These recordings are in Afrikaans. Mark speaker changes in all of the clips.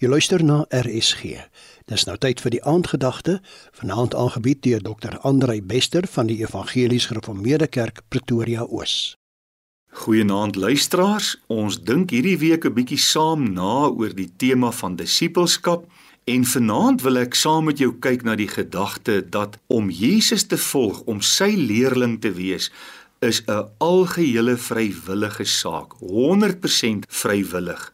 Speaker 1: Jy luister na RSG. Dis nou tyd vir die aandgedagte, vanaand aangebied deur Dr. Andrei Bester van die Evangelies Gereformeerde Kerk Pretoria Oos.
Speaker 2: Goeienaand luisteraars. Ons dink hierdie week 'n bietjie saam na oor die tema van disippelskap en vanaand wil ek saam met jou kyk na die gedagte dat om Jesus te volg, om sy leerling te wees, is 'n algehele vrywillige saak, 100% vrywillig.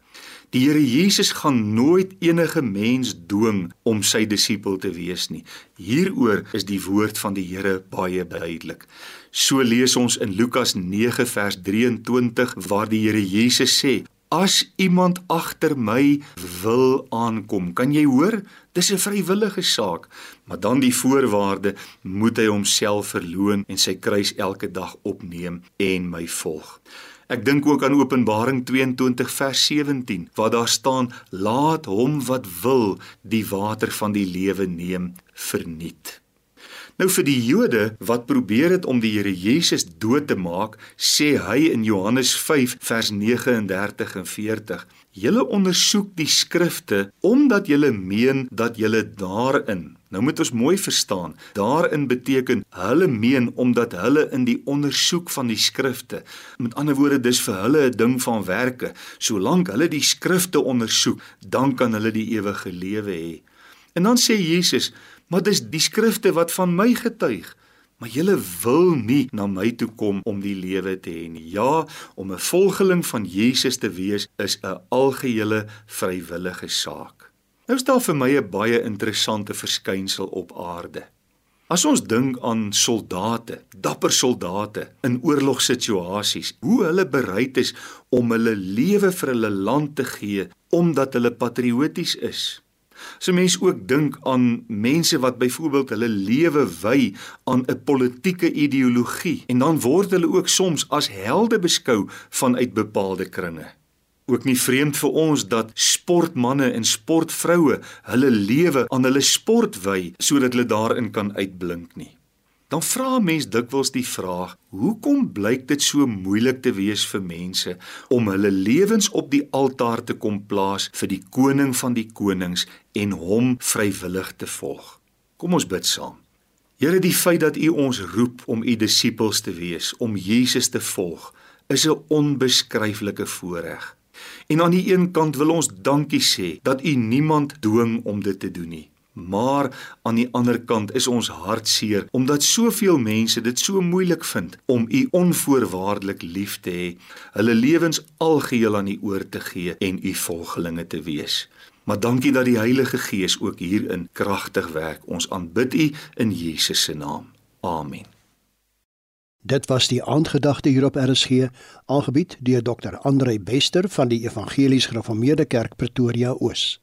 Speaker 2: Die Here Jesus gaan nooit enige mens dwing om sy disipel te wees nie. Hieroor is die woord van die Here baie duidelik. So lees ons in Lukas 9 vers 23 waar die Here Jesus sê: As iemand agter my wil aankom, kan jy hoor, dis 'n vrywillige saak, maar dan die voorwaarde moet hy homself verloon en sy kruis elke dag opneem en my volg. Ek dink ook aan Openbaring 22 vers 17 waar daar staan laat hom wat wil die water van die lewe neem verniet. Nou vir die Jode wat probeer het om die Here Jesus dood te maak, sê hy in Johannes 5 vers 39 en 40: "Julle ondersoek die skrifte omdat julle meen dat julle daarin Nou moet ons mooi verstaan. Daarin beteken hulle meen omdat hulle in die ondersoek van die skrifte. Met ander woorde, dis vir hulle 'n ding van werke. Solank hulle die skrifte ondersoek, dan kan hulle die ewige lewe hê. En dan sê Jesus, "Maar dis die skrifte wat van my getuig." Maar julle wil nie na my toe kom om die lewe te hê nie. Ja, om 'n volgeling van Jesus te wees is 'n algehele vrywillige saak. Nou staan vir my 'n baie interessante verskynsel op aarde. As ons dink aan soldate, dapper soldate in oorlogsituasies, hoe hulle bereid is om hulle lewe vir hulle land te gee omdat hulle patrioties is. So mense ook dink aan mense wat byvoorbeeld hulle lewe wy aan 'n politieke ideologie en dan word hulle ook soms as helde beskou vanuit bepaalde kringe ook nie vreemd vir ons dat sportmense en sportvroue hulle lewe aan hulle sport wy sodat hulle daarin kan uitblink nie. Dan vra mens dikwels die vraag: Hoekom blyk dit so moeilik te wees vir mense om hulle lewens op die altaar te kom plaas vir die koning van die konings en hom vrywillig te volg? Kom ons bid saam. Here, die feit dat U ons roep om U disippels te wees, om Jesus te volg, is 'n onbeskryflike voorreg. En aan die een kant wil ons dankie sê dat u niemand dwing om dit te doen nie. Maar aan die ander kant is ons hartseer omdat soveel mense dit so moeilik vind om u onvoorwaardelik lief te hê, hulle lewens algeheel aan u oor te gee en u volgelinge te wees. Maar dankie dat die Heilige Gees ook hierin kragtig werk. Ons aanbid u in Jesus se naam. Amen.
Speaker 1: Dit was die aandgedagte hier op RSG, aangebied deur Dr. Andrei Bester van die Evangelies Gereformeerde Kerk Pretoria Oos.